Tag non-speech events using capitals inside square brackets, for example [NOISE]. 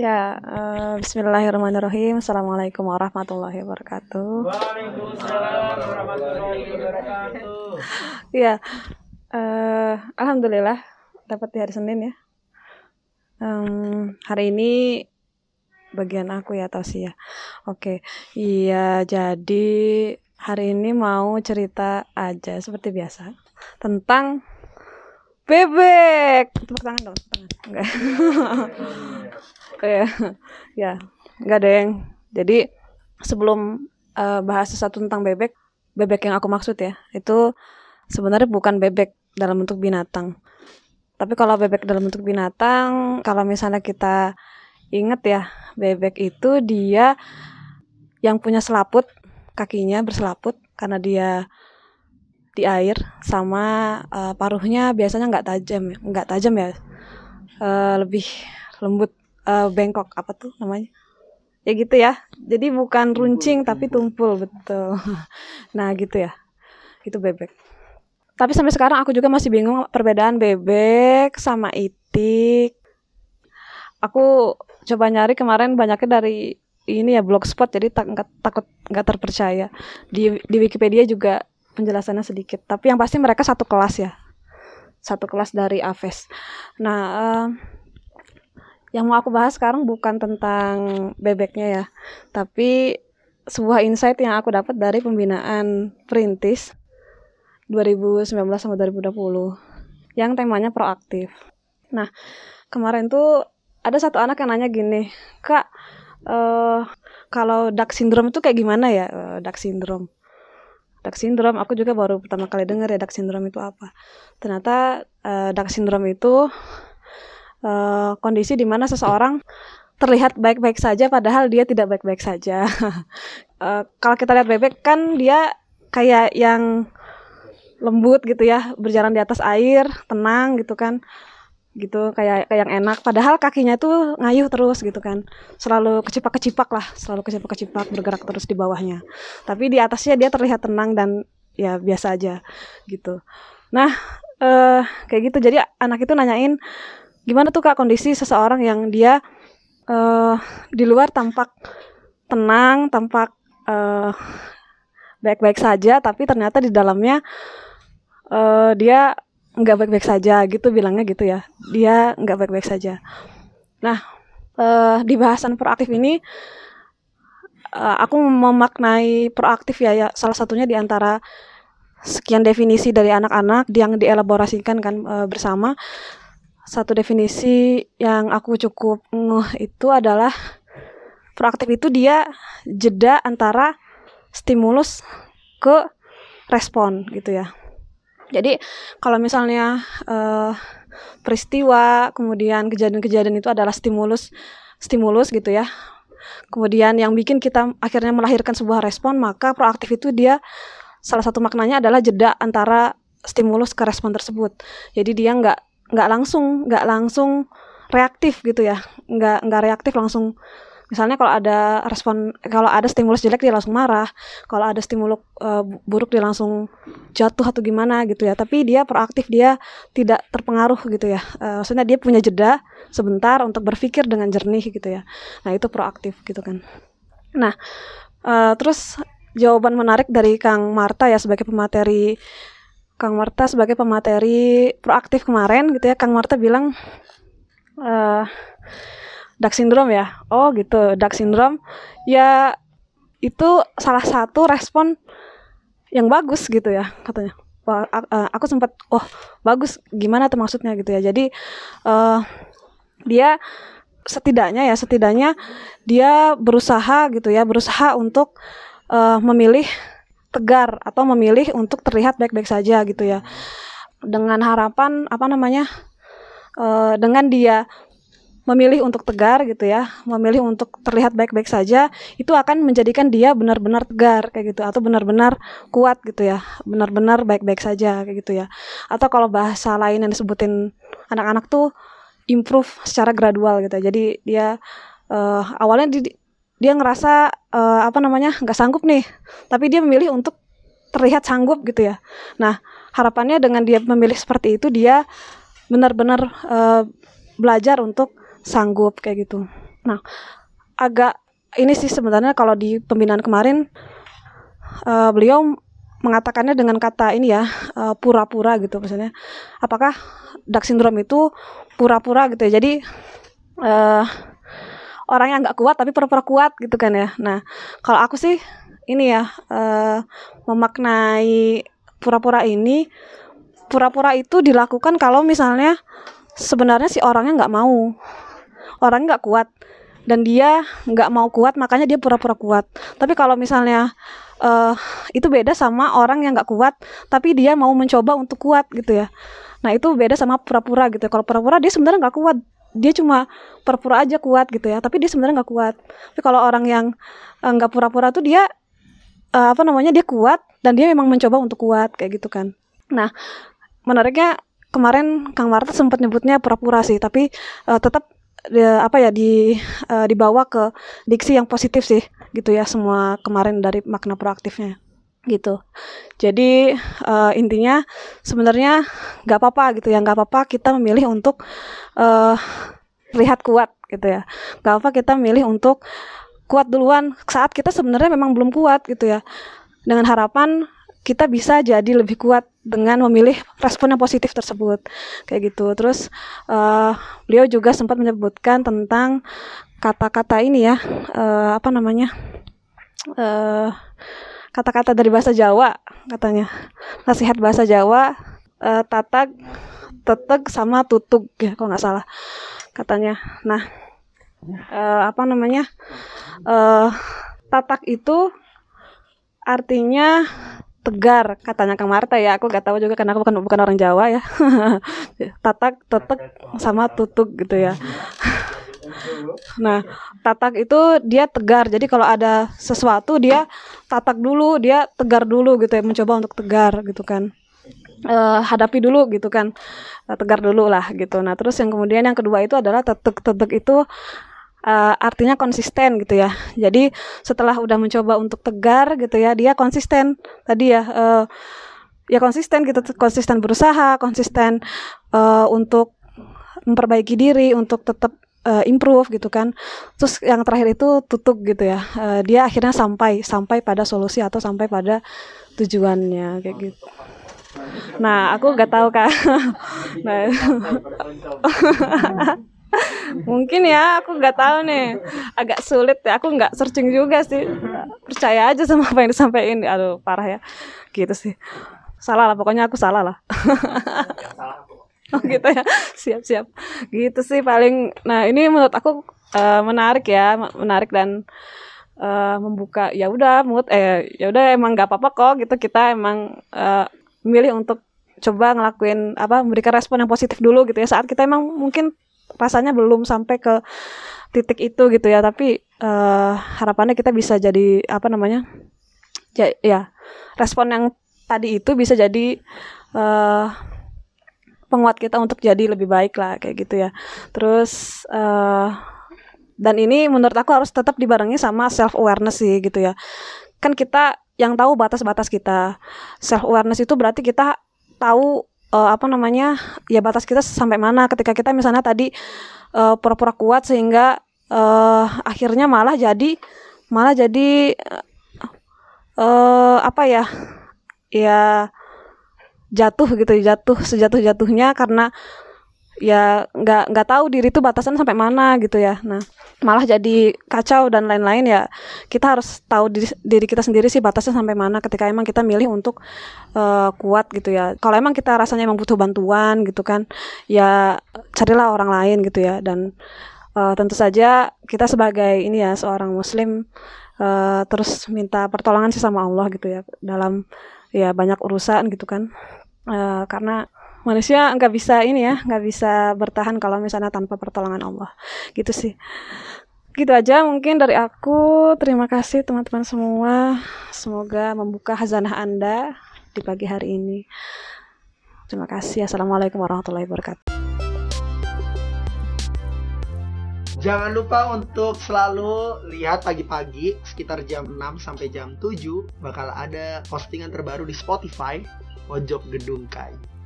Ya, uh, Bismillahirrahmanirrahim. Assalamualaikum warahmatullahi wabarakatuh. Waalaikumsalam warahmatullahi wabarakatuh. [LAUGHS] Ya, uh, alhamdulillah dapat di hari Senin ya. Um, hari ini bagian aku ya sih ya. Oke, iya jadi hari ini mau cerita aja seperti biasa tentang bebek. Tepuk tangan dong, tepuk tangan. Enggak. [LAUGHS] ya ya nggak deng jadi sebelum uh, bahas sesuatu tentang bebek bebek yang aku maksud ya itu sebenarnya bukan bebek dalam bentuk binatang tapi kalau bebek dalam bentuk binatang kalau misalnya kita inget ya bebek itu dia yang punya selaput kakinya berselaput karena dia di air sama uh, paruhnya biasanya nggak tajam nggak tajam ya. Uh, lebih lembut uh, bengkok apa tuh namanya? Ya gitu ya. Jadi bukan runcing tapi tumpul. betul. [LAUGHS] Nah gitu ya. Itu bebek. Tapi sampai sekarang aku juga masih bingung perbedaan bebek sama itik. Aku coba nyari kemarin banyaknya dari ini ya blogspot. Jadi tak, gak, takut nggak terpercaya. Di di Wikipedia juga penjelasannya sedikit tapi yang pasti mereka satu kelas ya satu kelas dari Aves nah uh, yang mau aku bahas sekarang bukan tentang bebeknya ya, tapi sebuah insight yang aku dapat dari pembinaan Perintis 2019 sampai 2020 yang temanya proaktif. Nah, kemarin tuh ada satu anak yang nanya gini, Kak, uh, kalau Duck syndrome itu kayak gimana ya? Uh, Duck syndrome. Duck syndrome, aku juga baru pertama kali dengar ya Duck syndrome itu apa. Ternyata uh, Duck syndrome itu uh, kondisi di mana seseorang terlihat baik-baik saja padahal dia tidak baik-baik saja. uh, [LAUGHS] kalau kita lihat bebek kan dia kayak yang lembut gitu ya, berjalan di atas air, tenang gitu kan. Gitu kayak kayak yang enak padahal kakinya tuh ngayuh terus gitu kan. Selalu kecipak-kecipak lah, selalu kecipak-kecipak bergerak terus di bawahnya. Tapi di atasnya dia terlihat tenang dan ya biasa aja gitu. Nah, uh, kayak gitu. Jadi anak itu nanyain gimana tuh kak kondisi seseorang yang dia uh, di luar tampak tenang, tampak uh, baik-baik saja, tapi ternyata di dalamnya uh, dia nggak baik-baik saja gitu bilangnya gitu ya, dia nggak baik-baik saja. Nah uh, di bahasan proaktif ini uh, aku memaknai proaktif ya, ya salah satunya di antara sekian definisi dari anak-anak yang dielaborasikan kan e, bersama satu definisi yang aku cukup ngeh itu adalah proaktif itu dia jeda antara stimulus ke respon gitu ya. Jadi kalau misalnya uh, peristiwa kemudian kejadian-kejadian itu adalah stimulus stimulus gitu ya. Kemudian yang bikin kita akhirnya melahirkan sebuah respon, maka proaktif itu dia salah satu maknanya adalah jeda antara stimulus ke respon tersebut. Jadi dia nggak nggak langsung nggak langsung reaktif gitu ya nggak nggak reaktif langsung misalnya kalau ada respon kalau ada stimulus jelek dia langsung marah. Kalau ada stimulus uh, buruk dia langsung jatuh atau gimana gitu ya. Tapi dia proaktif dia tidak terpengaruh gitu ya. Uh, maksudnya dia punya jeda sebentar untuk berpikir dengan jernih gitu ya. Nah itu proaktif gitu kan. Nah uh, terus jawaban menarik dari Kang Marta ya sebagai pemateri Kang Marta sebagai pemateri proaktif kemarin gitu ya. Kang Marta bilang uh, Duck syndrome ya? Oh gitu. Duck syndrome. Ya itu salah satu respon yang bagus gitu ya katanya. Wah, aku sempat oh bagus. Gimana tuh maksudnya? gitu ya. Jadi uh, dia setidaknya ya setidaknya dia berusaha gitu ya berusaha untuk uh, memilih tegar atau memilih untuk terlihat baik-baik saja gitu ya. Dengan harapan apa namanya uh, dengan dia memilih untuk tegar gitu ya memilih untuk terlihat baik-baik saja itu akan menjadikan dia benar-benar tegar kayak gitu. Atau benar-benar kuat gitu ya benar-benar baik-baik saja kayak gitu ya. Atau kalau bahasa lain yang disebutin anak-anak tuh improve secara gradual gitu jadi dia uh, awalnya di, dia ngerasa uh, apa namanya nggak sanggup nih. Tapi dia memilih untuk terlihat sanggup gitu ya. Nah harapannya dengan dia memilih seperti itu dia benar-benar uh, belajar untuk sanggup kayak gitu. Nah, agak ini sih sebenarnya kalau di pembinaan kemarin uh, beliau mengatakannya dengan kata ini ya pura pura-pura gitu maksudnya. Apakah dark syndrome itu pura-pura gitu ya? Jadi uh, orang yang nggak kuat tapi pura-pura kuat gitu kan ya. Nah kalau aku sih ini ya uh, memaknai pura-pura ini pura-pura itu dilakukan kalau misalnya sebenarnya si orangnya nggak mau orangnya nggak kuat dan dia nggak mau kuat makanya dia pura-pura kuat. Tapi kalau misalnya uh, itu beda sama orang yang nggak kuat tapi dia mau mencoba untuk kuat gitu ya. Nah itu beda sama pura-pura gitu ya. kalau pura-pura dia sebenarnya nggak kuat. Dia cuma pura-pura aja kuat gitu ya tapi dia sebenarnya nggak kuat. Tapi kalau orang yang eh, nggak uh, pura-pura tuh dia uh, apa namanya dia kuat dan dia memang mencoba untuk kuat kayak gitu kan. Nah menariknya kemarin Kang Marta sempat nyebutnya pura-pura sih tapi uh, tetap dia, apa ya di uh, dibawa ke diksi yang positif sih gitu ya semua kemarin dari makna proaktifnya gitu. Jadi uh, intinya sebenarnya nggak apa-apa gitu ya nggak apa-apa kita memilih untuk uh, lihat kuat gitu ya. Nggak apa kita memilih untuk kuat duluan saat kita sebenarnya memang belum kuat gitu ya. Dengan harapan kita bisa jadi lebih kuat dengan memilih respon yang positif tersebut. Kayak gitu. Terus uh, beliau juga sempat menyebutkan tentang kata-kata ini ya uh, apa namanya kata kata-kata dari bahasa Jawa katanya. Nasihat bahasa Jawa uh, tatak tetek sama tutug ya kalau nggak salah katanya. Nah uh, apa namanya uh, tatak itu artinya tegar katanya Kang Marta ya. Aku gak tahu juga karena aku bukan bukan orang Jawa ya. [LAUGHS] Tatak tetek sama tutuk gitu ya. [LAUGHS] Nah tatak itu dia tegar. Jadi kalau ada sesuatu dia tatak dulu dia tegar dulu gitu ya. Mencoba untuk tegar gitu kan. Uh, hadapi dulu gitu kan. Uh, tegar dulu lah gitu. Nah terus yang kemudian yang kedua itu adalah tetek tetek itu uh, artinya konsisten gitu ya. Jadi setelah udah mencoba untuk tegar gitu ya, dia konsisten tadi ya uh, ya konsisten gitu, konsisten berusaha, konsisten uh, untuk memperbaiki diri, untuk tetap uh, improve gitu kan. Terus yang terakhir itu tutup gitu ya. Uh, dia akhirnya sampai sampai pada solusi atau sampai pada tujuannya kayak gitu. Nah, aku nggak tahu kak. [LAUGHS] nah, [LAUGHS] [LAUGHS] mungkin ya aku nggak tahu nih. Agak sulit ya aku nggak searching juga sih. Percaya aja sama apa yang disampaikan. Aduh parah ya. Gitu sih. Salah lah pokoknya aku salah lah. [LAUGHS] Oh gitu ya. Siap siap. Gitu sih paling. Nah ini menurut aku uh, menarik ya menarik dan uh, membuka. Ya udah mood eh ya udah emang nggak apa-apa kok. Gitu kita emang uh, memilih untuk coba ngelakuin apa memberikan respon yang positif dulu gitu ya. Saat kita emang mungkin rasanya belum sampai ke titik itu gitu ya. Tapi uh, harapannya kita bisa jadi apa namanya ya, ya respon yang tadi itu bisa jadi uh, penguat kita untuk jadi lebih baik lah kayak gitu ya. Terus uh, dan ini menurut aku harus tetap dibarengi sama self awareness sih gitu ya. Kan kita yang tahu batas-batas kita. Self awareness itu berarti kita tahu uh, apa namanya ya batas kita sampai mana. Ketika kita misalnya tadi pura pura-pura kuat sehingga uh, akhirnya malah jadi malah jadi uh, apa ya ya jatuh gitu jatuh sejatuh jatuhnya karena ya nggak nggak tahu diri itu batasan sampai mana gitu ya. Nah malah jadi kacau dan lain-lain ya. Kita harus tahu diri, diri kita sendiri sih batasnya sampai mana ketika emang kita milih untuk uh, kuat gitu ya. Kalau emang kita rasanya emang butuh bantuan gitu kan ya carilah orang lain gitu ya. Dan uh, tentu saja kita sebagai ini ya seorang muslim uh, terus minta pertolongan sih sama Allah gitu ya. Dalam ya banyak urusan gitu kan. Uh, karena manusia nggak bisa ini ya nggak bisa bertahan kalau misalnya tanpa pertolongan Allah. Gitu sih. Gitu aja mungkin dari aku. Terima kasih teman-teman semua. Semoga membuka hazanah anda di pagi hari ini. Terima kasih. Assalamualaikum warahmatullahi wabarakatuh. Jangan lupa untuk selalu lihat pagi-pagi sekitar jam 6 sampai jam 7 bakal ada postingan terbaru di Spotify Pojok Gedung Kai.